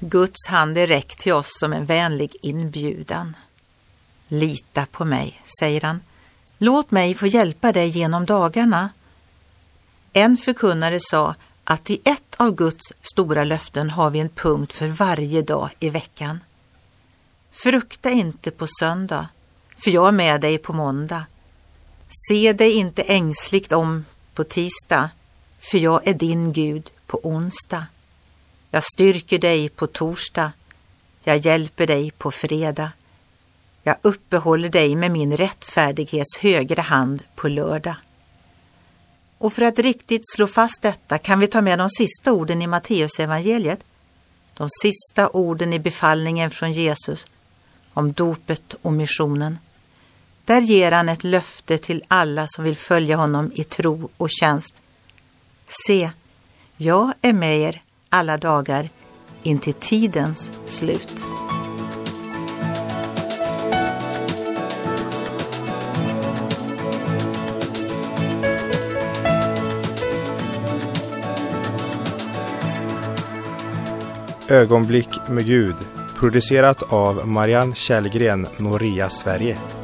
Guds hand är räckt till oss som en vänlig inbjudan. Lita på mig, säger han. Låt mig få hjälpa dig genom dagarna. En förkunnare sa att i ett av Guds stora löften har vi en punkt för varje dag i veckan. Frukta inte på söndag, för jag är med dig på måndag. Se dig inte ängsligt om på tisdag, för jag är din Gud på onsdag. Jag styrker dig på torsdag, jag hjälper dig på fredag. Jag uppehåller dig med min rättfärdighets högra hand på lördag. Och för att riktigt slå fast detta kan vi ta med de sista orden i Matteusevangeliet. De sista orden i befallningen från Jesus om dopet och missionen. Där ger han ett löfte till alla som vill följa honom i tro och tjänst. Se, jag är med er alla dagar intill tidens slut. Ögonblick med Gud producerat av Marianne Källgren, Noria Sverige.